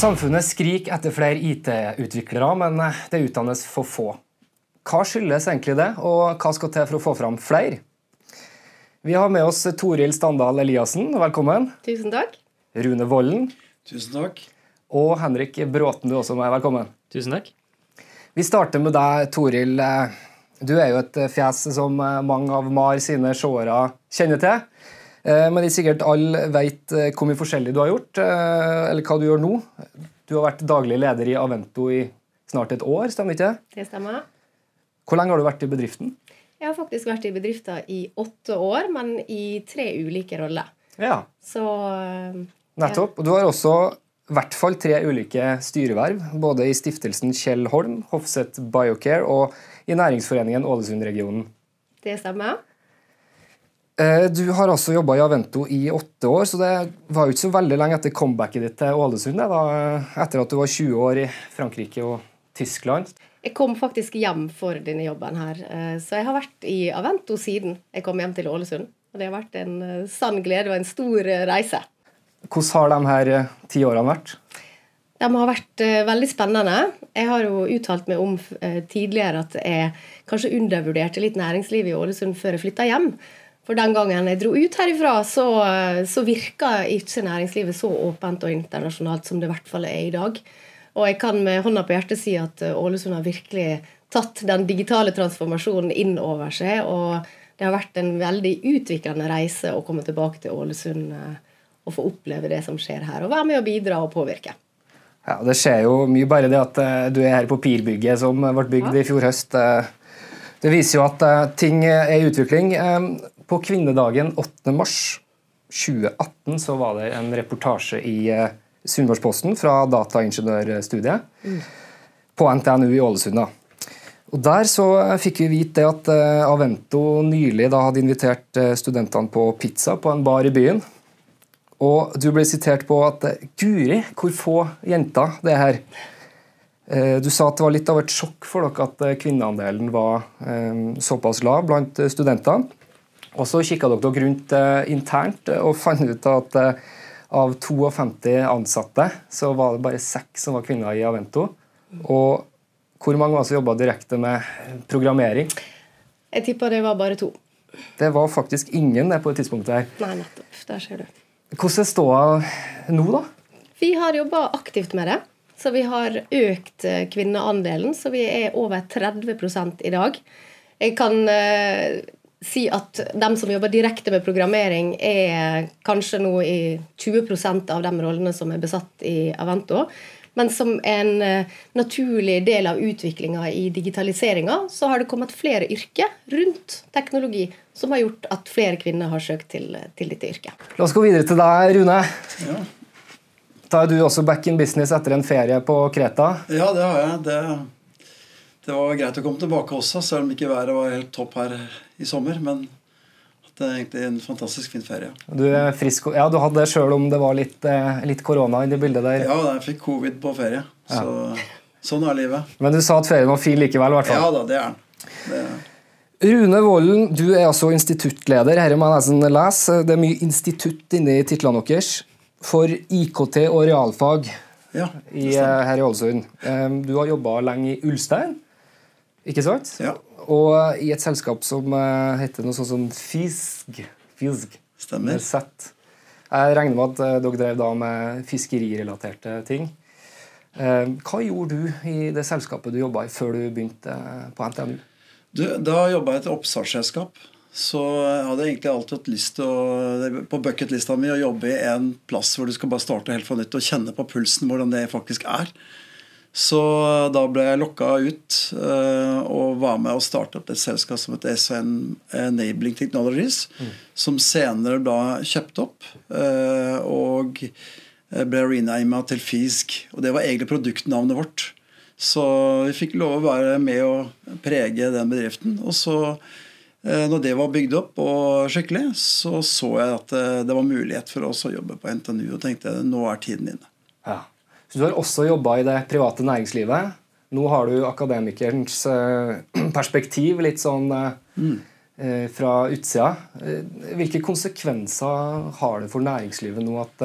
Samfunnet skriker etter flere IT-utviklere, men det utdannes for få. Hva skyldes egentlig det, og hva skal til for å få fram flere? Vi har med oss Toril Standal Eliassen, velkommen. Tusen takk. Rune Vollen. Tusen takk. Og Henrik Bråten, du også er velkommen. Tusen takk. Vi starter med deg, Toril. Du er jo et fjes som mange av MAR sine seere kjenner til. Men ikke sikkert alle vet hvor mye forskjellig du har gjort, eller hva du gjør nå. Du har vært daglig leder i Avento i snart et år, stemmer ikke det? Det stemmer. Hvor lenge har du vært i bedriften? Jeg har faktisk vært i bedriften i åtte år, men i tre ulike roller. Ja, Så eh, nettopp. Og du har også i hvert fall tre ulike styreverv, både i stiftelsen Kjell Holm, Hofseth Biocare og i Næringsforeningen Ålesund-regionen. det stemmer. Eh, Du har også jobba i Avento i åtte år, så det var jo ikke så veldig lenge etter comebacket ditt til Ålesund, det da, etter at du var 20 år i Frankrike og Tyskland. Jeg kom faktisk hjem for denne jobben her. eh, Så jeg har vært i Avento siden jeg kom hjem til Ålesund. Og det har vært en eh, sann glede og en stor reise. Hvordan har de her ti årene vært? De har vært veldig spennende. Jeg har jo uttalt meg om tidligere at jeg kanskje undervurderte litt næringslivet i Ålesund før jeg flytta hjem. For den gangen jeg dro ut herifra, så, så virka ikke næringslivet så åpent og internasjonalt som det i hvert fall er i dag. Og jeg kan med hånda på hjertet si at eh, Ålesund har virkelig tatt den digitale transformasjonen inn over seg. Og det har vært en veldig utviklende reise å komme tilbake til Ålesund eh, og få oppleve det som skjer her. Og være med og bidra og påvirke. Ja, Det skjer jo mye bare det at eh, du er her på Pirbygget som ble bygd i fjor høst. Det viser jo at ting er i utvikling. På kvinnedagen 8. mars 2018 så var det en reportasje i eh, Sunnmørsposten fra dataingeniørstudiet på NTNU i Ålesund. Og Der så eh, fikk vi vite det at eh, Avento nylig da hadde invitert eh, studentene på pizza på en bar i byen. Og du ble sitert på at Guri, hvor få jenter det er her. Du sa at det var litt av et sjokk for dere at kvinneandelen var såpass lav blant studentene. Og så kikka dere rundt eh, internt eh, og fant ut at eh, av 52 ansatte så var det bare seks som var kvinner i Avento. Og hvor mange var det som jobba direkte med programmering? Jeg tipper det var bare to. Det var faktisk ingen det på det tidspunktet her. Nei, nettopp. Der ser du. Hvordan står det nå, da? Vi har jobba aktivt med det. Så vi har økt kvinneandelen, så vi er over 30 i dag. Jeg kan si at de som jobber direkte med programmering, er kanskje nå i 20% av de rollene som er besatt i Avento. Men som en eh, naturlig del av utviklinga i digitaliseringa, så har det kommet flere yrker rundt teknologi som har gjort at flere kvinner har søkt til, til dette yrket. La oss gå videre til deg, Rune. Ja. Da er du også back in business etter en ferie på Kreta. Ja, det har jeg. Det, det var greit å komme tilbake også, selv om ikke været var helt topp her i sommer. Men det er egentlig en fantastisk fin ferie. Du er frisk. Ja, du hadde det sjøl om det var litt, eh, litt korona i det bildet der. Ja, jeg fikk covid på ferie. Så sånn er livet. Men du sa at ferien var fin likevel, Hvertfall. hvert Ja da, det er den. Rune Vollen, du er altså instituttleder. Her må jeg nesten lese. Det er mye institutt inni titlene deres. for IKT og realfag Ja, i, eh, her i Ålesund. Du har jobba lenge i Ulstein, ikke sant? Ja. Og i et selskap som eh, heter noe sånt som Fisg. Fisg. Stemmer. Sett. Z. Jeg regner med at eh, dere drev da med fiskerirelaterte ting. Eh, Hva gjorde du i det selskapet du jobba i før du begynte på NTNU? Du, da jobba jeg i et oppstartsselskap. Så jeg hadde egentlig alltid hatt lyst til å, på bucketlista mi å jobbe i en plass hvor du skal bare starte helt fra nytt og kjenne på pulsen hvordan det faktisk er. Så da ble jeg lokka ut uh, og var med å starte opp et selskap som het SN Enabling Technologies, som senere da kjøpte opp uh, og ble renama til Fisk. Og det var egentlig produktnavnet vårt. Så vi fikk lov å være med og prege den bedriften. Og så, uh, når det var bygd opp og skikkelig, så så jeg at det var mulighet for oss å jobbe på NTNU, og tenkte nå er tiden inne. Ja. Så du har også jobba i det private næringslivet. Nå har du akademikerens eh, perspektiv litt sånn eh, eh, fra utsida. Hvilke konsekvenser har det for næringslivet nå at,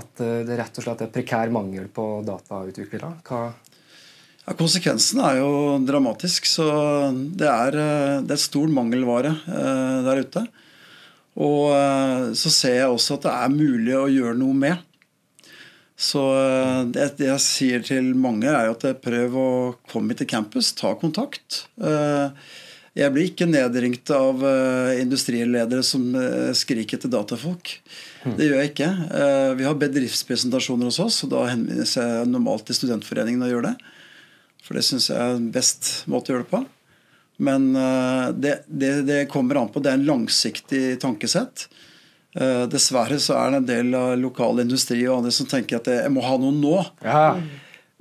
at det rett og slett er prekær mangel på datautviklere? Hva Ja, konsekvensen er jo dramatisk. Så det er, det er stor mangelvare der ute. Og så ser jeg også at det er mulig å gjøre noe med. Så eh, det, det jeg sier til mange, er jo at jeg prøv å komme til campus, ta kontakt. Eh, Jeg blir ikke nedringt av eh, industriledere som eh, skriker til datafolk. Det gjør jeg ikke. Eh, Vi har bedriftspresentasjoner hos oss, og da henviser jeg normalt til studentforeningen og gjør det. For det syns jeg er en best måte å gjøre det på. Men eh, det, det, det kommer an på. Det er en langsiktig tankesett. Eh, Dessverre så er det en del av lokal industri og andre som tenker at jeg må ha noe nå. Ja.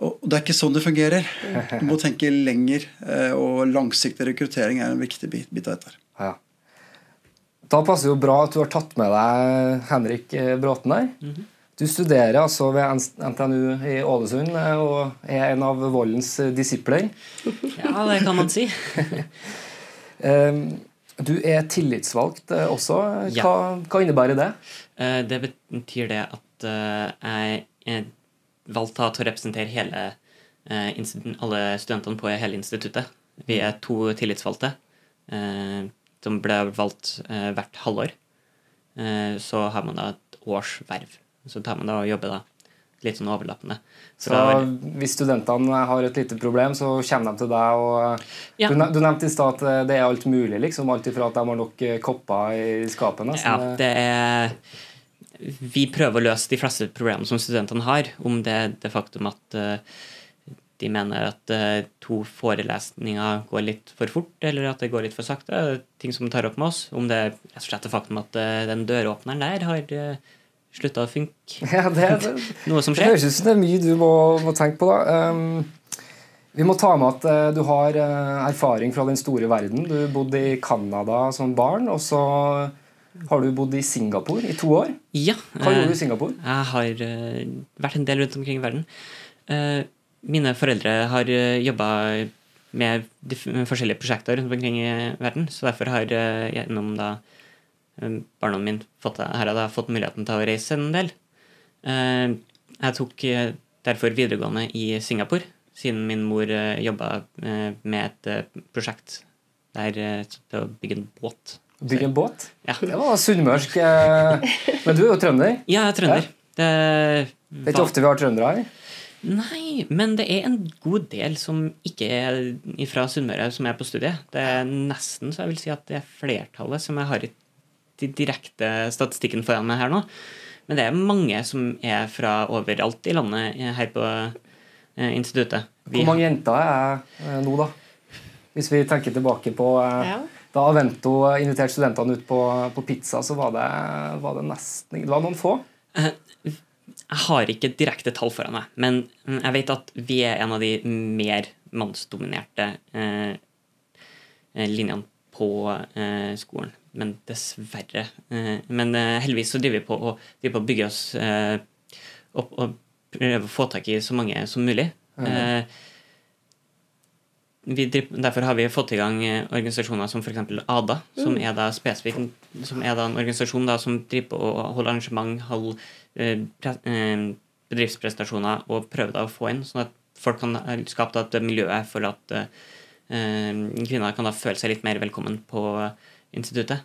Og det er ikke sånn det fungerer. Du må tenke lenger, eh, og langsiktig rekruttering er en viktig bit, bit av dette. Ja. Da passer det jo bra at du har tatt med deg Henrik eh, Bråten der. Du studerer altså ved NTNU i Ålesund eh, og er en av voldens eh, disipler. Ja, det kan man si. Eh, Du er tillitsvalgt også. også. Ja. Hva, hva innebærer det? Eh, Det betyr det at eh, jeg er valgt til å representere hele, eh, alle studentene på hele instituttet. Vi er to tillitsvalgte eh, som ble valgt eh, hvert halvår. Eh, Så har man da et års verv. Så tar man da og jobber da litt sånn overlappende. Så Fra- Hvis studentene har et lite problem, så kommer de til deg. og Ja. du, du nevnte i stad at eh, det er alt mulig. liksom, Alt ifra at de har nok eh, kopper i skapet. Ja, det er Vi prøver å løse de fleste problemene som studentene har, om det er det faktum at eh, de mener at eh, to forelesninger går litt for fort, eller at det går litt for sakte. Ting som tar opp med oss. Om det er det faktum at eh, den døråpneren der har slutta å funke. Ja, det, det, Noe som skjer. det høres ut som det er mye du må, må tenke på. da. Um, vi må ta med at uh, du har uh, erfaring fra den store verden. Du bodde i Canada som barn, og så har du bodd i Singapore i to år. Ja. Hva eh, gjorde du i Singapore? Jeg har eh, vært en del rundt omkring i verden. Eh, mine foreldre har uh, jobba med forskjellige prosjekter rundt omkring i verden, så derfor har uh, gjennom da eh, barna mine fått, hadde jeg fått muligheten til å reise en del. Eh, jeg tok eh, derfor videregående i Singapore, siden min mor jobba med et eh, prosjekt der til å bygge en båt. Bygge en båt? Ja. Det var sunnmørsk. eh, Men du er jo trønder. Ja, jeg er trønder. Det Det er ikke ofte vi har trøndere her. Nei, men det er en god del som ikke er fra Sunnmøre, som er på studiet. Det er nesten så jeg vil si at det er flertallet som jeg har i de direkte statistikken foran meg her nå. Men det er mange som er fra overalt i landet her på eh, instituttet. Vi Hvor mange jenter er eh, nå, da? Hvis vi tenker tilbake på eh, Ja. Da Avento inviterte studentene ut på, på pizza, så var det, var det nesten Det var noen få. Jeg har ikke direkte tall foran meg, men mm, jeg vet at vi er en av de mer mannsdominerte eh, linjene på eh, skolen. Men dessverre. Eh, men eh, heldigvis så driver vi på å, på å bygge oss eh, opp og prøve å få tak i så mange som mulig. Mm. vi driver, derfor har vi fått i gang organisasjoner som f.eks. ADA, som er da spesifikt som er da en organisasjon da som driver på å holde arrangement, holde pre- bedriftsprestasjoner og prøver da å få inn, sånn at folk kan skape et miljø for at kvinner kan da føle seg litt mer velkommen på instituttet.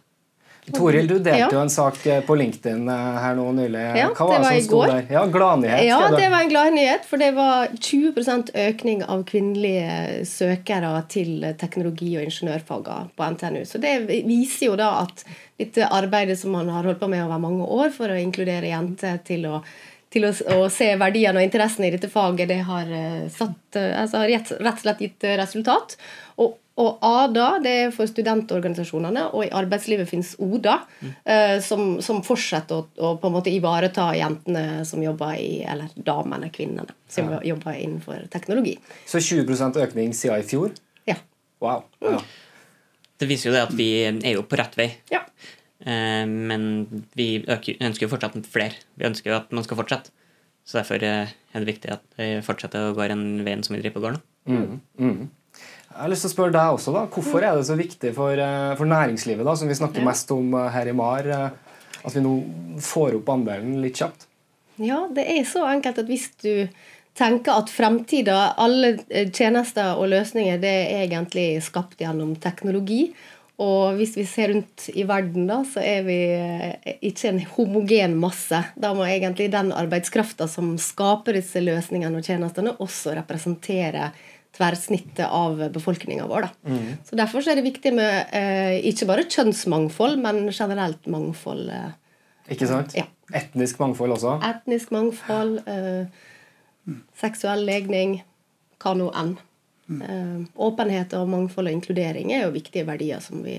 Toril, du delte Ja. jo en sak eh, på LinkedIn eh, her nå nylig. Ja, Hva det var var det som sto der? Ja, Gladnyhet. Ja, det var en gladnyhet, for det var 20% økning av kvinnelige søkere til teknologi- og ingeniørfagene på NTNU. Så det viser jo da at dette arbeidet som man har holdt på med over mange år for å inkludere jenter til å til å, å se verdiene og interessen i dette faget, det har, eh, satt, altså, har rett, rett og slett gitt resultat. Og, og ADA det er for studentorganisasjonene, og i arbeidslivet finnes ODA, eh, som, som fortsetter å, å på en måte ivareta jentene som jobber i Eller damene, kvinnene, som jobber innenfor teknologi. Så 20 økning siden i fjor? Ja. Wow. Ja. Det viser jo det at vi er jo på rett vei. ja. Eh, men vi øker, ønsker jo fortsatt flere. Vi ønsker jo at man skal fortsette. Så derfor eh, er det viktig at vi fortsetter å gå den veien som vi driver på går nå. Jeg har lyst til å spørre deg også, da. Hvorfor er det så viktig for, eh, for næringslivet, da, som vi snakker mest om eh, her i MAR, eh, at vi nå får opp andelen litt kjapt? Ja, det er så enkelt at hvis du tenker at fremtida, alle tjenester og løsninger, det er egentlig skapt gjennom teknologi. Og hvis vi ser rundt i verden, da, så er vi ikke en homogen masse. Da må egentlig den arbeidskrafta som skaper disse løsningene og tjenestene, også representere tverrsnittet av befolkninga vår. Da. Så Derfor så er det viktig med eh, ikke bare kjønnsmangfold, men generelt mangfold. Eh, Ikke sant? Ja. Etnisk mangfold også. etnisk mangfold, eh, seksuell legning, hva nå enn. Eh, åpenhet og mangfold og inkludering er jo viktige verdier som vi,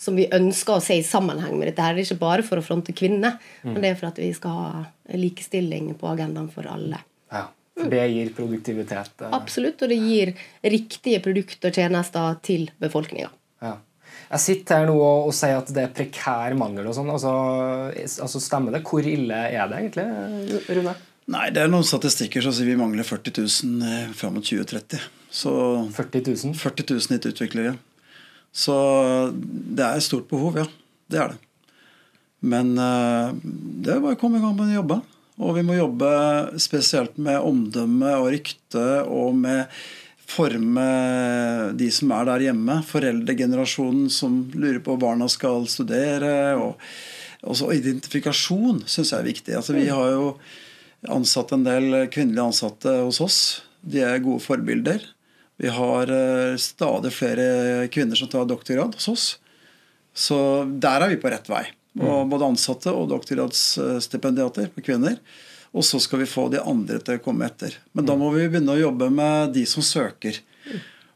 som vi ønsker å se i sammenheng med dette. her. Det er ikke bare for å fronte kvinner, men det er for at vi skal ha likestilling på agendaen for alle. Ja. Det gir produktivitet. eh, Absolutt, og det gir riktige produkter og tjenester til befolkninga. Ja. Jeg sitter her nå og, og sier at det er prekær mangel og sånn. Altså, altså, stemmer det? Hvor ille er det egentlig, Rune? Nei, det er noen statistikker som sier vi mangler 40 000 eh, fram mot 2030. Så 40 000? 40 000 IT-utviklere. Så det er et stort behov, ja. Det er det. Men eh, det er bare å komme i gang med å jobbe. Og vi må jobbe spesielt med omdømme og rykte og med forme de som er der hjemme. Foreldregenerasjonen som lurer på hva barna skal studere. Og også identifikasjon syns jeg er viktig. Altså, vi har jo ansatt en del kvinnelige ansatte hos oss. De er gode forbilder. Vi har eh, stadig flere kvinner som tar doktorgrad hos oss. Så der er vi på rett vei. Og både ansatte og doktorgradsstipendiater på kvinner. Og så skal vi få de andre til å komme etter. Men da må vi begynne å jobbe med de som søker.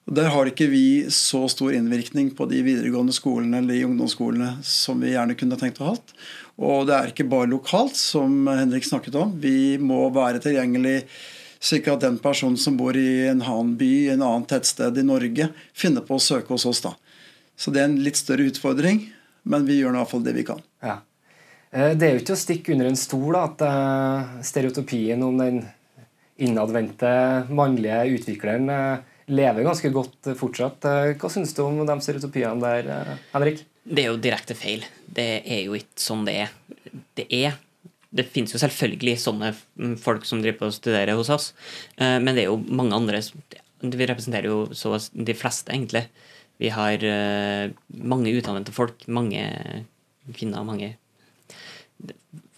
Og Der har ikke vi så stor innvirkning på de videregående skolene eller de ungdomsskolene som vi gjerne kunne tenkt å ha hatt. Og det er ikke bare lokalt, som Henrik snakket om. Vi må være tilgjengelig slik at den personen som bor i en annen by, en annen tettsted i Norge, finner på å søke hos oss. da. Så det er en litt større utfordring, men vi gjør i hvert fall det vi kan. Ja. Eh, Det er jo ikke å stikke under en stol at eh, stereotypien om den innadvendte mannlige utvikleren eh, lever ganske godt fortsatt. Hva syns du om de stereotypiene der, Henrik? Det er jo direkte feil. Det er jo ikke sånn det er. Det er det finnes jo selvfølgelig sånne folk som driver på og studerer hos oss, eh, men det er jo mange andre som- Vi representerer jo så de fleste, egentlig. Vi har eh, mange utdannede folk, mange kvinner, mange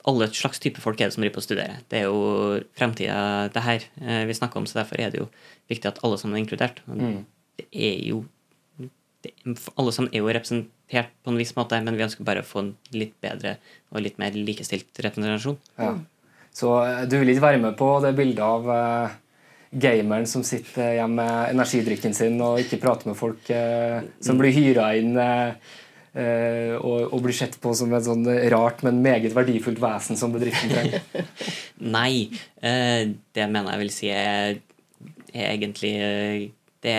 Alle slags type folk er det som driver på og studerer. Det er jo fremtida, det her eh, vi snakker om, så derfor er det jo viktig at alle sammen er inkludert. Mm. Det er jo det, alle sammen er jo representert på en viss måte, men vi ønsker bare å få en litt bedre og litt mer likestilt representasjon. Ja. Så eh, du vil ikke være med på det bildet av gameren som sitter hjemme med energidrikken sin og ikke prater med folk, eh, som blir hyra inn eh, eh, og, og blir sett på som et sånn rart, men meget verdifullt vesen som bedriften trenger? Nei, det mener jeg vil si er, er egentlig Det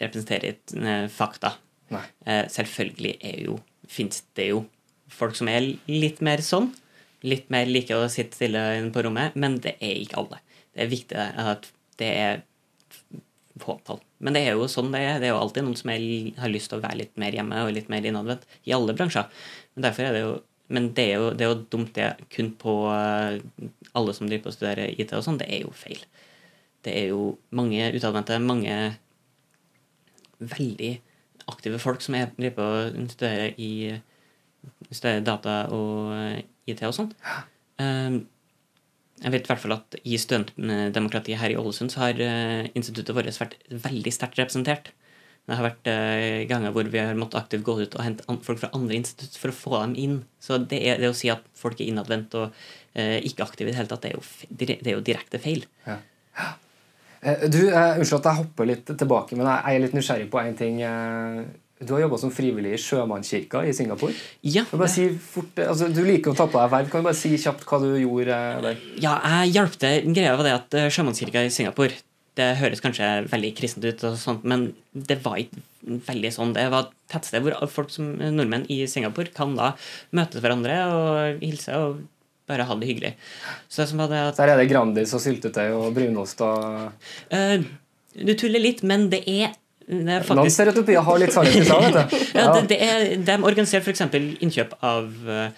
representerer et eh, fakta. Nei. Selvfølgelig er jo, fins det jo folk som er litt mer sånn. Litt mer liker å sitte stille inne på rommet, men det er ikke alle. Det er viktig at det er fåtall. Men det er jo sånn det er. Det er jo alltid noen som er, har lyst til å være litt mer hjemme og litt mer innadvendt. I alle bransjer. Men derfor er det jo men det er jo, det er jo dumt det kun på eh, alle som driver på å studere IT og sånn. Det er jo feil. Det er jo mange utadvendte, mange veldig aktive folk som er, driver på å studere i studere data og eh, IT og sånn. Um, jeg vet i hvert fall at i studentdemokratiet her i Ålesund så har uh, instituttet vårt vært veldig sterkt representert. Det har vært uh, ganger hvor vi har måttet aktivt gå ut og hente folk fra andre institutt for å få dem inn. Så det, er, det å si at folk er innadvendt og uh, ikke aktive i det hele tatt, det er jo, det er jo direkte feil. Ja. Du, Unnskyld at jeg hopper litt tilbake, men jeg er litt nysgjerrig på én ting. Du har jobba som frivillig i sjømannskirka i Singapore. Ja, si fort, altså, du liker å ta på deg verv. Kan du bare si kjapt hva du gjorde der? Ja, jeg hjalp til. Greia var det at eh, sjømannskirka i Singapore Det høres kanskje veldig kristent ut, og sånt, men det var ikke veldig sånn. Det var et tettsted hvor folk som nordmenn i Singapore kan da møte hverandre og hilse. og bare ha det hyggelig. Så det det at, Der er det Grandis og syltetøy og brunost og uh, Du tuller litt, men det er Faktisk... Har litt sannhet i seg. ja, det, det er, de organiserer f.eks. innkjøp av uh,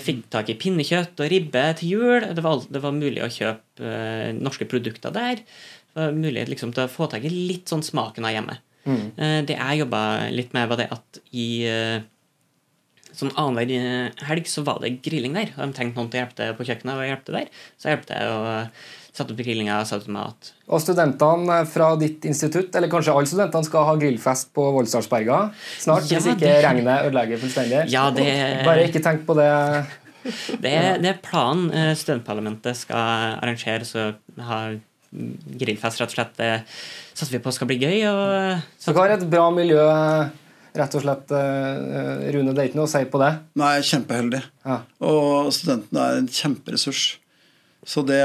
Fikk tak i pinnekjøtt og ribbe til jul. Det var, det var mulig å kjøpe uh, norske produkter der. Det var mulighet liksom, til å få tak i litt sånn smaken av hjemme. Mm. Uh, det jeg jobba litt med, var det at i sånn annenhver helg så var det grilling der. De trengte noen til å hjelpe til på kjøkkenet, og hjelpe der. Så jeg hjelpte jeg å satt opp grillinga og satt opp mat. Og studentene fra ditt institutt, eller kanskje alle studentene, skal ha grillfest på Voldsdalsberga snart, ja, hvis ikke det... regnet ødelegger fullstendig. Ja, det... Bare ikke tenk på det. Det er, det er planen. Eh, studentparlamentet skal arrangere så ha grillfest, rett og slett. Det satser vi på skal bli gøy. Og... Så hva er et bra miljø? rett og slett, eh, Rune, det er ikke noe å si på det? Nei, kjempeheldig. Ja. Og studentene er en kjemperessurs. Så det,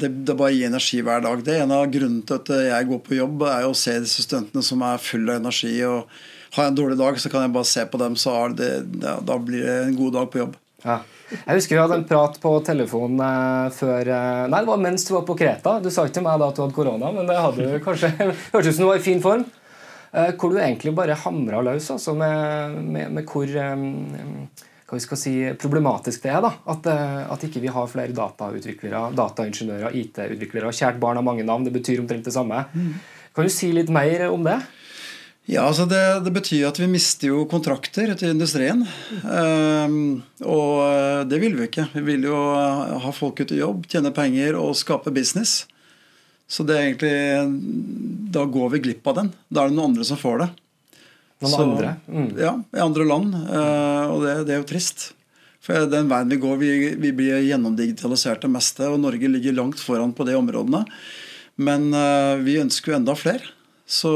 det, det bare gir energi hver dag. Det er en av grunnene til at jeg går på jobb, er å se disse studentene som er fulle av energi. og Har jeg en dårlig dag, så kan jeg bare se på dem, så det, da blir det en god dag på jobb. Ja. Jeg husker vi hadde en prat på telefonen eh, før eh, Nei, det var mens du var på Kreta. Du sa ikke til meg da at du hadde korona, men det hadde du kanskje hørtes ut som du var i fin form. Eh, hvor du egentlig bare hamra løs altså, med, med, med hvor um, hva vi skal si, problematisk det er. da, At, eh, at ikke vi har flere datautviklere, dataingeniører, IT-utviklere. Kjært barn har mange navn, det betyr omtrent det samme. Mm. Kan du si litt mer om det? Ja, altså det, det, betyr at vi mister jo kontrakter til industrien. Um, og det vil vi ikke. Vi vil jo ha folk ut i jobb, tjene penger og skape business. Så det er egentlig Da går vi glipp av den. Da er det noen andre som får det. Noen så, andre? Mm. Ja, i andre land. Uh, og det, det, er jo trist. For den veien vi går, vi, vi blir gjennomdigitalisert det meste, og Norge ligger langt foran på de områdene. Men uh, vi ønsker jo enda flere. Så,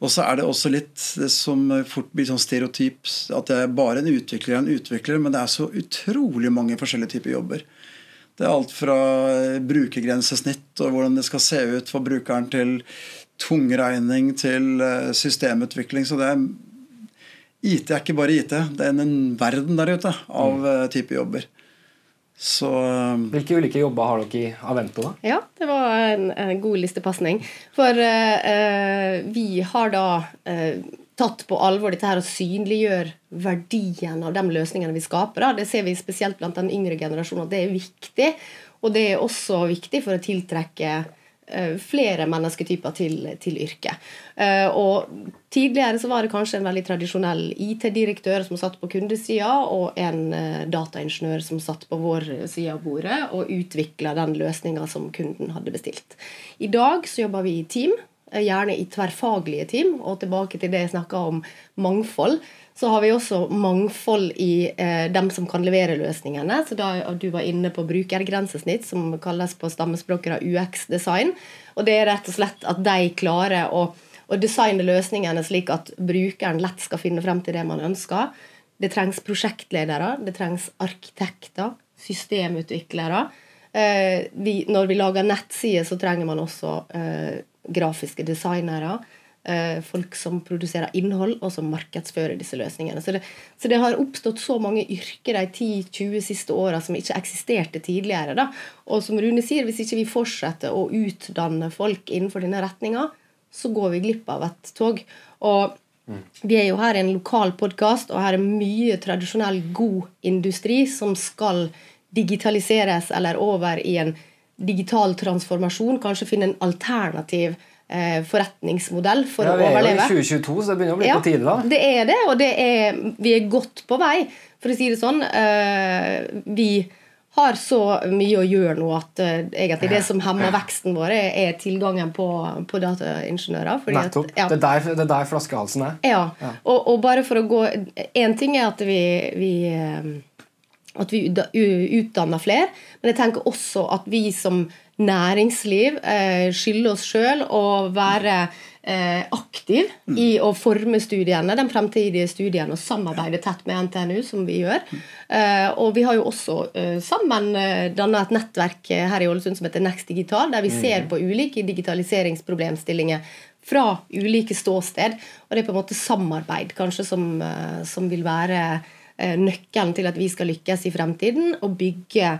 og så er det også litt det som fort blir sånn stereotyp, at det er bare en utvikler er en utvikler, men det er så utrolig mange forskjellige typer jobber. Det er alt fra brukergrensesnitt og hvordan det skal se ut for brukeren, til tungregning til eh, systemutvikling. Så det er IT er ikke bare IT, det er en verden der ute av mm. Eh, type jobber. Så, eh, Hvilke ulike jobber har dere i Avento? da? Ja, det var en, en god listepasning. For eh, vi har da eh, tatt på alvor dette her å synliggjøre verdien av de løsningene vi skaper. Da. Det ser vi spesielt blant den yngre generasjonen at det er viktig. Og det er også viktig for å tiltrekke Eh, flere mennesketyper til, til yrket. Eh, og Tidligere så var det kanskje en veldig tradisjonell IT-direktør som satt på kundesida, og en eh, dataingeniør som satt på vår side av bordet og utvikla den løsninga som kunden hadde bestilt. I dag så jobber vi i team, gjerne i tverrfaglige team. Og tilbake til det jeg snakka om mangfold så har vi også mangfold i eh, dem som kan levere løsningene. Så da, Du var inne på brukergrensesnitt, som kalles på stammespråkere UX-design. Og det er rett og slett at de klarer å, å, designe løsningene slik at brukeren lett skal finne frem til det man ønsker. Det trengs prosjektledere, det trengs arkitekter, systemutviklere. Eh, vi, når vi lager nettsider, så trenger man også eh, grafiske designere. Eh, folk som produserer innhold, og som markedsfører disse løsningene. Så det, så det har oppstått så mange yrker de 10-20 siste åra som ikke eksisterte tidligere. Da. Og som Rune sier, hvis ikke vi fortsetter å utdanne folk innenfor denne retninga, så går vi glipp av et tog. Og vi er jo her i en lokal podkast, og her er mye tradisjonell god industri som skal digitaliseres eller over i en digital transformasjon. Kanskje finne en alternativ forretningsmodell for Ja, å vi er jo i 2022, så det begynner å bli Ja, på tide, da. det er det, og det er, vi er godt på vei, for å si det sånn. Eh, vi har så mye å gjøre nå at eh, egentlig det som hemmer veksten vår, er, tilgangen på, på dataingeniører. fordi at- Nettopp. ja. Det, er der, det er der flaskehalsen er. Ja. Og, og bare for å gå Én ting er at vi, vi eh, at vi utdanner flere, men jeg tenker også at vi som næringsliv eh, skylder oss sjøl og være eh, aktiv i å forme studiene, den fremtidige studiene, og samarbeide tett med NTNU, som vi gjør. Eh, og vi har jo også sammen danna et nettverk her i Ålesund som heter Next Digital, der vi ser på ulike digitaliseringsproblemstillinger fra ulike ståsted. Og det er på en måte samarbeid kanskje som, som vil være nøkkelen til at vi skal lykkes i fremtiden og bygge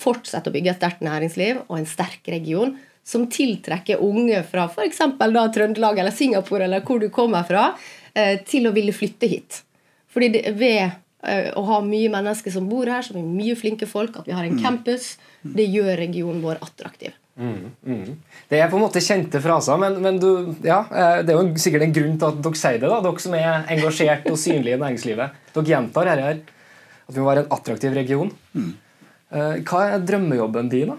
fortsette å bygge et sterkt næringsliv og en sterk region som tiltrekker unge fra f.eks. Trøndelag eller Singapore eller hvor du kommer fra, eh, til å ville flytte hit. Fordi det, ved eh, å ha mye mennesker som bor her, som er mye flinke folk, at vi har en campus, det gjør regionen vår attraktiv. Det er på en måte kjente fraser, men, men du, ja, eh, det er jo sikkert en grunn til at dere sier det, da, dere som er engasjert og synlige i næringslivet. Dere gjentar dette her, at vi må være en attraktiv region. Eh, Hva er drømmejobben din, da?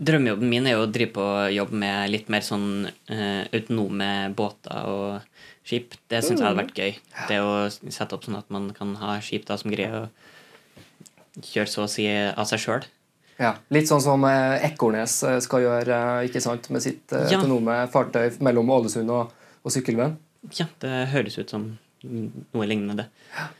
Drømmejobben min er jo å drive på jobb med litt mer sånn eh, autonome båter og skip. Det syns jeg hadde vært gøy. Det å sette opp sånn at man kan ha skip da som greier å kjøre så å si av seg sjøl. Ja, Litt sånn som eh, Ekornes eh, skal gjøre eh, ikke sant, med sitt eh, Ja. autonome fartøy mellom Ålesund og, og Sykkylven. Ja, det høres ut som noe lignende.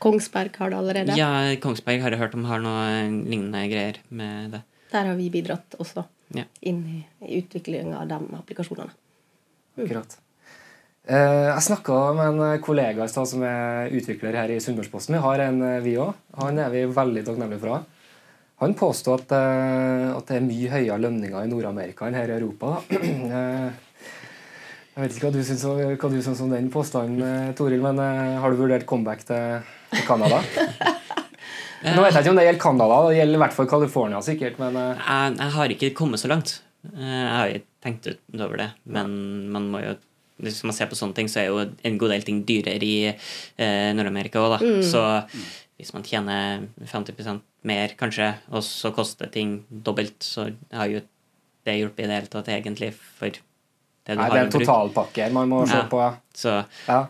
Kongsberg har det allerede. Ja, Kongsberg har jeg hørt om har noe lignende greier med det. Der har vi bidratt også Ja. inn i, i utvikling av de applikasjonene. Akkurat. Eh, jeg snakka med en kollega i stad som er utvikler her i Sunnmørsposten. Vi har en, eh, vi òg. Han er vi veldig takknemlige for. Han påstår at, eh, at det er mye høyere lønninger i Nord-Amerika enn her i Europa. Da. Jeg vet ikke hva du syns, hva du syns om den påstanden, eh, Toril, men eh, har du vurdert comeback til, til Canada? Nå vet jeg ikke om det gjelder Canada, det gjelder i hvert fall California sikkert, men eh, Jeg, jeg har ikke kommet så langt. Eh, Jeg har ikke tenkt utover det, men man må jo hvis man ser på sånne ting, så er jo en god del ting dyrere i eh, Nord-Amerika òg, da. Så hvis man tjener 50% mer, kanskje, og så koster ting dobbelt, så har jo det hjulpet i det hele tatt, egentlig, for det du nei, har det er en totalpakke man må se Ja. på. Så Ja.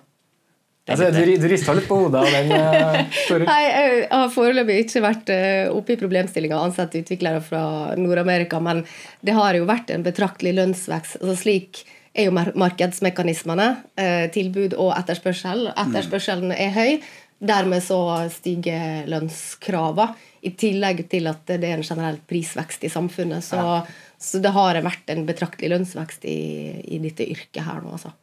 Altså, du, du rister litt på hodet av den, Uh, Nei, jeg har foreløpig ikke vært uh, oppe i problemstillinga og ansett utviklere fra Nord-Amerika, men det har jo vært en betraktelig lønnsvekst. Altså, slik er jo markedsmekanismene. Uh, Tilbud og etterspørsel. Etterspørselen er høy. Dermed så stiger lønnskravene. I tillegg til at det er en generell prisvekst i samfunnet. Så, så det har vært en betraktelig lønnsvekst i, i dette yrket her nå, altså.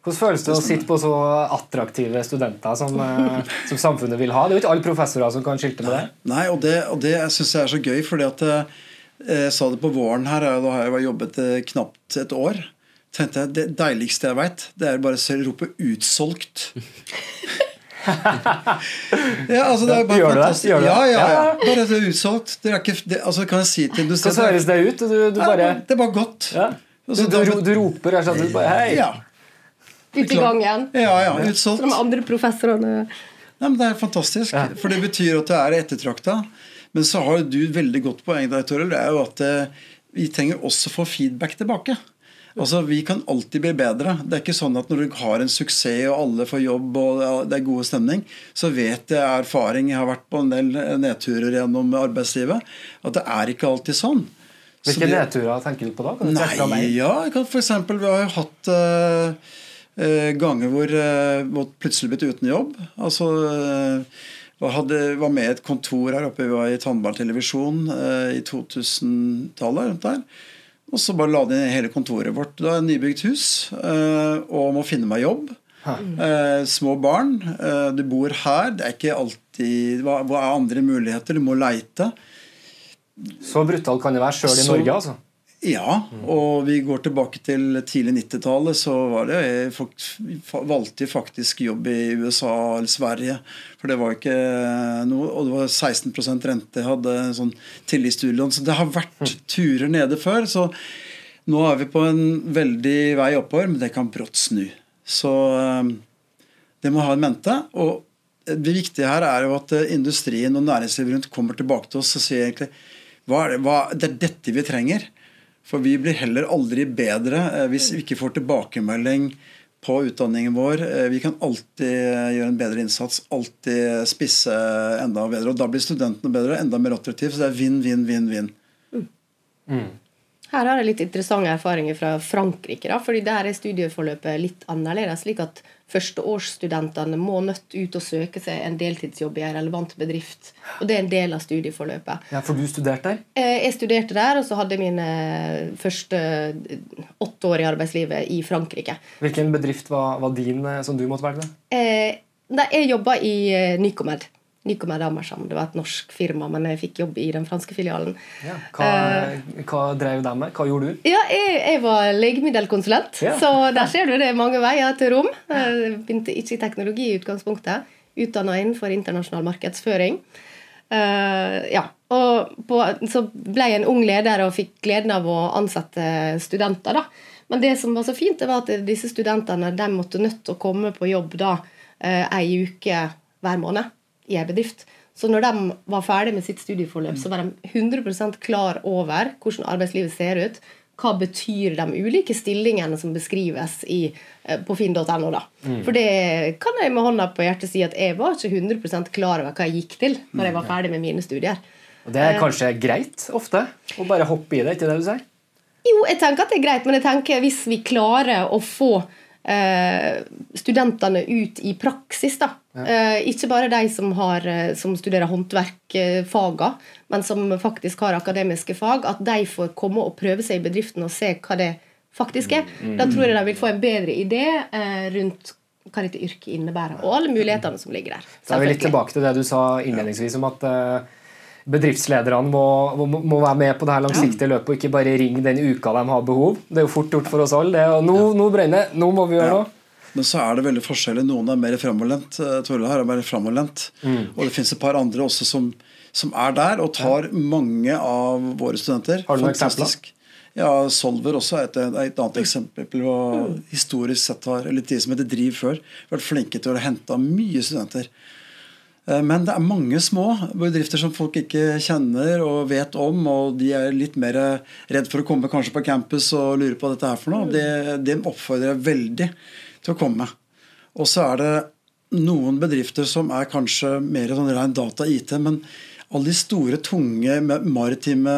Hvordan føles det å sitte på så attraktive studenter som, eh, som samfunnet vil ha? Det er jo ikke alle professorer som kan skilte med det. Nei, og det, og det syns jeg er så gøy, fordi at eh, jeg sa det på våren her, da har jeg jobbet eh, knapt et år. tenkte jeg, Det deiligste jeg veit, det er bare å rope 'utsolgt'. ja, altså det er bare Gjør du det? fantastisk. Gjør du det? Ja, ja, ja. Ja. Bare det er utsolgt. Det er ikke, det, altså kan jeg si til Hvordan høres det ut? Du, du bare Det er bare godt. ja. du, Altså, du, du roper rett og slett du bare Hei! Ja, Ut i gangen. ja, ja utsolgt. Som de andre professorene Nei, men Det er fantastisk. For det betyr at det er ettertrakta. Men så har du veldig godt poeng der, Toril. Det er jo at eh, vi trenger også få feedback tilbake. Altså, Vi kan alltid bli bedre. Det er ikke sånn at når du har en suksess og alle får jobb og det er god stemning, så vet jeg av erfaring, jeg har vært på en del nedturer gjennom arbeidslivet, at det er ikke alltid sånn. Så Hvilke det- nedturer tenker du på da? Kan du Nei, ja, jeg kan for eksempel, Vi har jo hatt uh, uh, ganger hvor uh, plutselig blitt uten jobb. Altså Uh, hadde, var med i et kontor her oppe vi var i Tandberg Televisjon eh, i 2000-tallet. rundt der. Og så bare la de ned hele kontoret vårt. Det er et nybygd hus eh, og må finne meg jobb. Eh, små barn. Eh, du bor her. Det er ikke alltid Hva, er andre muligheter? Du må leite. Så brutalt kan det være sjøl i Norge, altså. Ja, og vi går tilbake til tidlig 90-tallet, så var det folk valgte faktisk jobb i USA eller Sverige. For det var ikke noe Og det var 16% rente, hadde sånn tilleggsstudielån. Så det har vært turer nede før. Så nå er vi på en veldig vei oppover, men det kan brått snu. Så eh, det må ha en mente. Og det viktige her er jo at eh, industrien og næringslivet rundt kommer tilbake til oss og sier egentlig hva er det, hva, det er dette vi trenger. For vi blir heller aldri bedre eh, hvis vi ikke får tilbakemelding på utdanningen vår. Eh, vi kan alltid gjøre en bedre innsats, alltid spisse enda bedre. Og da blir studentene bedre, enda mer attraktive. Så det er vinn, vinn, vinn, vinn. Mm. Mm. Her har jeg litt interessante erfaringer fra Frankrike. Da, fordi der er studieforløpet litt annerledes. slik at Førsteårsstudentene må nødt ut og søke seg en deltidsjobb i en relevant bedrift. Og Det er en del av studieforløpet. Ja, For du studerte der? Eh, jeg studerte der, og så hadde jeg mine første åtte år i arbeidslivet i Frankrike. Hvilken bedrift var, var din eh, som du måtte velge? Eh, jeg jobba i Nycomed. Nycomed Amersham. Det var et norsk firma, men jeg fikk jobb i den franske filialen. Ja, hva, uh, hva drev de med? Hva gjorde du? Ja, Jeg, jeg var legemiddelkonsulent, ja. så der ser du det er mange veier til rom. Jeg begynte ikke i teknologi i utgangspunktet. Utdanna innenfor internasjonal markedsføring. Uh, ja, og på, Så ble jeg en ung leder og fikk gleden av å ansette studenter. da. Men det som var så fint, det var at disse studentene de måtte nødt til å komme på jobb da uh, ei uke hver måned i ei bedrift. Så når de var ferdig med sitt studieforløp, så var de 100% klar over hvordan arbeidslivet ser ut. Hva betyr de ulike stillingene som beskrives i, eh, på finn.no? Mm. For det kan jeg med hånda på hjertet si at jeg var ikke 100% klar over hva jeg gikk til når jeg var ferdig med mine studier. Og Det er eh, kanskje greit ofte å bare hoppe i det, ikke det du sier? Jo, jeg tenker at det er greit, men jeg tenker hvis vi klarer å få eh, studentene ut i praksis. da. Ja. Eh, ikke bare de som, har, eh, som studerer håndverkfaga, men som faktisk har akademiske fag. At de får komme og prøve seg i bedriften og se hva det faktisk er. Mm. Da tror jeg de vil få en bedre idé eh, rundt hva dette yrket innebærer, og alle mulighetene som ligger der. Da er vi litt tilbake til det du sa innledningsvis om at uh, bedriftslederne må, må, må, være med på det her langsiktige løpet og ikke bare ringe den uka de har behov. Det er jo fort gjort for oss alle. nå, nå brenner Nå må vi gjøre noe. Men så er det veldig forskjellig. Noen er mer framoverlent. Eh, Torle her er mer framoverlent. Mm. Og det fins et par andre også som, som er der og tar ja. mange av våre studenter. Har du noen eksempler? Ja, Solver også er et, et annet eksempel. Og mm. historisk sett har eller de som heter Driv før, vært flinke til å hente mye studenter. Eh, men det er mange små bedrifter som folk ikke kjenner og vet om, og de er litt mer redd for å komme kanskje på campus og lure på hva dette er for noe. Det, det oppfordrer jeg veldig til å komme. Og så er det noen bedrifter som er kanskje mer sånn ren data-IT, men alle de store, tunge maritime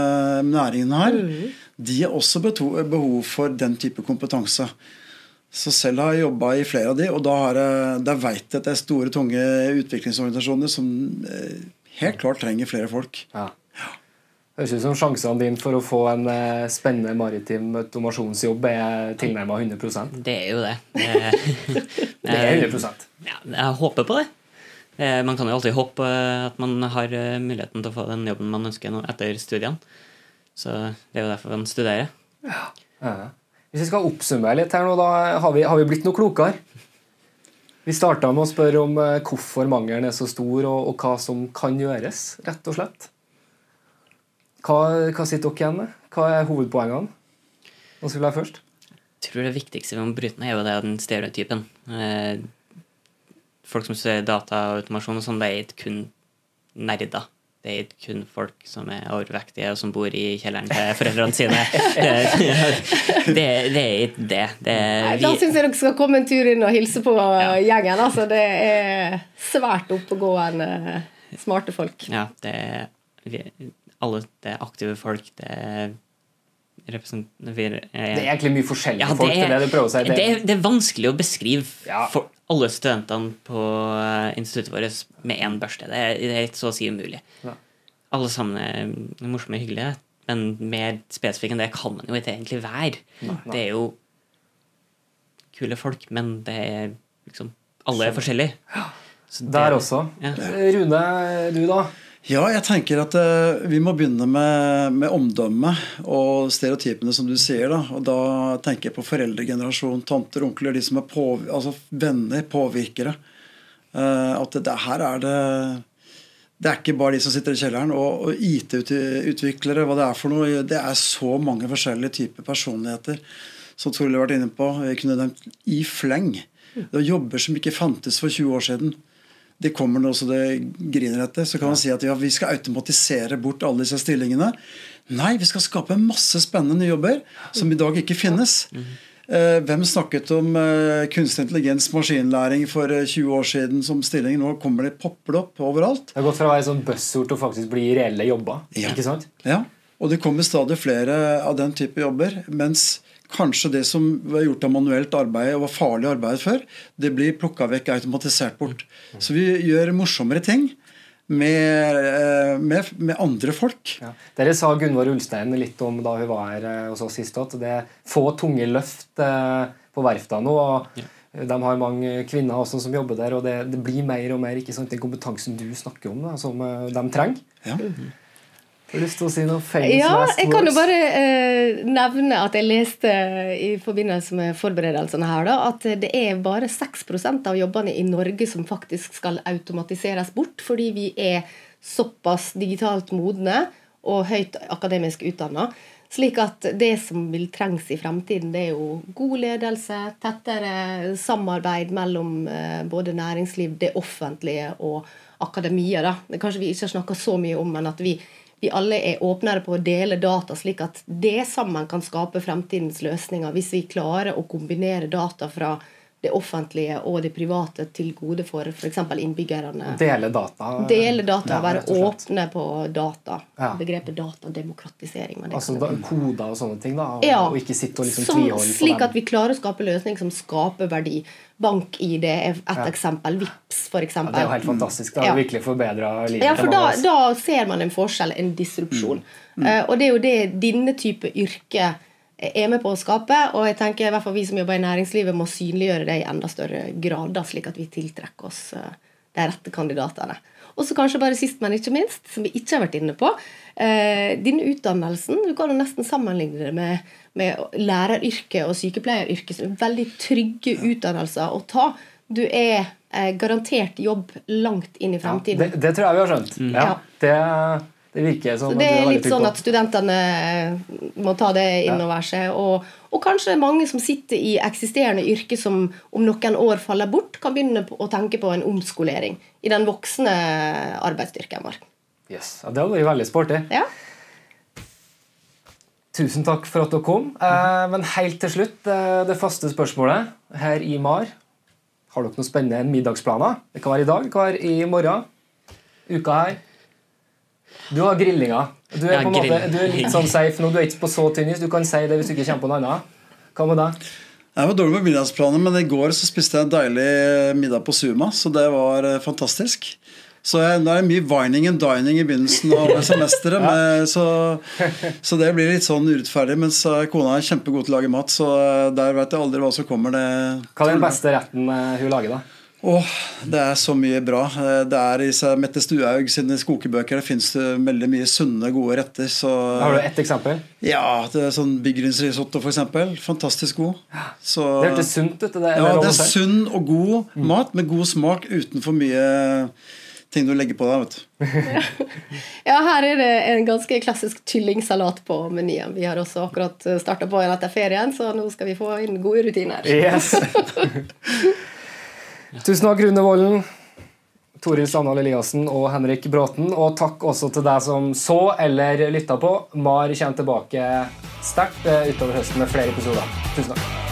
næringene her, mm. de har også behov for den type kompetanse. Så selv har jeg jobba i flere av de, og da, jeg, da vet jeg at det er store, tunge utviklingsorganisasjoner som eh, helt klart trenger flere folk. Ja. Høres ut som sjansene dine for å få en eh, spennende maritim automasjonsjobb er tilnærma 100% Det er jo det. Det, er 100 ja, Jeg håper på det. Eh, man kan jo alltid håpe at man har muligheten til å få den jobben man ønsker etter studiene. Så det er jo derfor man studerer. Ja. Hvis vi skal oppsummere litt her nå, da har vi, har vi blitt noe klokere. Vi starta med å spørre om eh, hvorfor mangelen er så stor, og, og, hva som kan gjøres, rett og slett. Hva, hva sitter dere igjen med? Hva er hovedpoengene? Hva vi ha først? Jeg tror det viktigste vi må bryte ned, er jo det den stereotypen. Eh, folk som studerer data og automasjon, og sånn, det er ikke kun nerder det er ikke kun folk som er overvektige og som bor i kjelleren til foreldrene sine. Det, det er ikke det. det er, Nei, da syns jeg dere skal komme en tur inn og hilse på ja. gjengen. Altså, det er svært oppegående, smarte folk. Ja, det er, alle det er aktive folk. det er det er egentlig mye forskjellige ja, folk. Det er, det, du prøver å si. Det, er, det er vanskelig å beskrive ja. for alle studentene på eh, instituttet vårt med én børste. Det er, det er så å si umulig. Ja. Alle sammen er morsomme og hyggelige, men mer spesifikke enn det kan man jo ikke egentlig være. Nei, nei. Det er jo kule folk, men det er liksom Alle er forskjellige. Der også. Rune, du da? Ja, jeg tenker at uh, vi må begynne med, med omdømme og stereotypene, som du sier. da, og Da tenker jeg på foreldregenerasjon, tanter, onkler, de som er på, altså venner, påvirkere. Uh, at det, her er det Det er ikke bare de som sitter i kjelleren. Og, og IT-utviklere, hva det er for noe. Det er så mange forskjellige typer personligheter. Som Toril har vært inne på. Jeg kunne nevnt i fleng. Det var jobber som ikke fantes for 20 år siden det kommer nå så det griner etter, så kan man si at ja, vi skal automatisere bort alle disse stillingene. Nei, vi skal skape masse spennende nye jobber som i dag ikke finnes. Eh, hvem snakket om eh, kunstig intelligens, maskinlæring for 20 eh, år siden som stilling? Nå kommer det popper opp overalt. Det har gått fra å være sånn buzzord til å faktisk bli reelle jobber. Ja. ikke sant? Ja, og det kommer stadig flere av den type jobber. Mens kanskje det som var gjort av manuelt arbeid og var farlig arbeid før, det blir plukka vekk, automatisert bort. Så vi gjør morsommere ting. Med, eh, med, med andre folk. Ja. Dere sa Gunvor Ulstein litt om da hun var her eh, hos oss sist, at det er få tunge løft eh, på verftene nå. og ja. De har mange kvinner også som jobber der, og det, det blir mer og mer ikke sant, den kompetansen du snakker om, da, som de trenger. Ja. Har du lyst til å si noe famous ja, Jeg kan jo bare eh, nevne at jeg leste i forbindelse med forberedelsene her da, at det er bare 6% av jobbene i Norge som faktisk skal automatiseres bort, fordi vi er såpass digitalt modne og høyt akademisk utdanna. Slik at det som vil trengs i fremtiden, det er jo god ledelse, tettere samarbeid mellom eh, både næringsliv, det offentlige og akademia. Da. Det kanskje vi ikke har snakka så mye om, men at vi vi alle er åpnere på å dele data, slik at det sammen kan skape fremtidens løsninger. Hvis vi klarer å kombinere data fra det offentlige og det private til gode for f.eks. innbyggerne. Dele data. Dele data, ja, Være åpne på data. Ja. Begrepet datademokratisering. Altså da, koder og sånne ting, da? Og, ja, og ikke sitte og liksom tviholde på dem? Slik at vi klarer å skape løsninger som skaper verdi. BankID er et ja. eksempel. VIPS f.eks. Ja, det er jo helt fantastisk. Det har ja. virkelig forbedra livet. Ja, for da, da, ser man en forskjell, en disrupsjon. Mm. Mm. Uh, og det er jo det denne type yrke er med på å skape. Og jeg tenker i hvert fall vi som jobber i næringslivet, må synliggjøre det i enda større grader, slik at vi tiltrekker oss eh, de rette kandidatene. Og så kanskje bare sist, men ikke minst, som vi ikke har vært inne på. Eh, denne utdannelsen du kan jo nesten sammenligne det med, med læreryrket og sykepleieryrket, som er veldig trygge utdannelser å ta. Du er eh, garantert jobb langt inn i fremtiden. Ja, det, det, tror jeg vi har skjønt. Mm. Ja, det det virker som Det er litt sånn at studentene må ta det inn over seg. Og, og, kanskje mange som sitter i eksisterende yrke som om noen år faller bort, kan begynne å tenke på en omskolering i den voksne arbeidsstyrken vår. Yes. Ja, det hadde vært veldig sporty. Ja. Tusen takk for at dere kom. Eh, men helt til slutt, eh, det faste spørsmålet her i MAR. Har dere noen spennende middagsplaner? Det kan være i dag, det kan være i morgen. Uka her. Du har grillinga. Du er, på en måte, du er litt sånn safe nå. Du er ikke på så tynn is. Du kan si det hvis du ikke kommer på noe annet. Hva med deg? Jeg var dårlig med middagsplaner, men i går så spiste jeg en deilig middag på Suma, så det var eh, fantastisk. Så jeg, Det er mye vining and dining i begynnelsen av semesteret. ja. så, så, det blir litt sånn urettferdig. Mens eh, kona er kjempegod til å lage mat, så eh, der vet jeg aldri hva som kommer. Det, hva er den beste retten hun lager, da? Åh, Det er så mye bra. Det er i Mette Stuhaug sine skokebøker. det fins veldig mye sunne, gode retter. Så, Har du ett eksempel? Ja, det er sånn Byggrynsrisotto f.eks. Fantastisk god. Så, det hørtes sunt ut? Det, ja, det er sunn og god mm. mat med god smak uten for mye ting du legger på deg. vet du. ja, her er det en ganske klassisk kyllingsalat på menyen. Vi har også akkurat starta på en etter ferien, så nå skal vi få inn gode rutiner. Yes. Tusen takk, Rune Volden, Toril Sandal Eliassen og Henrik Bråten. Og takk også til deg som så eller lytta på. MAR kommer tilbake sterkt eh, utover høsten med flere episoder. Tusen takk.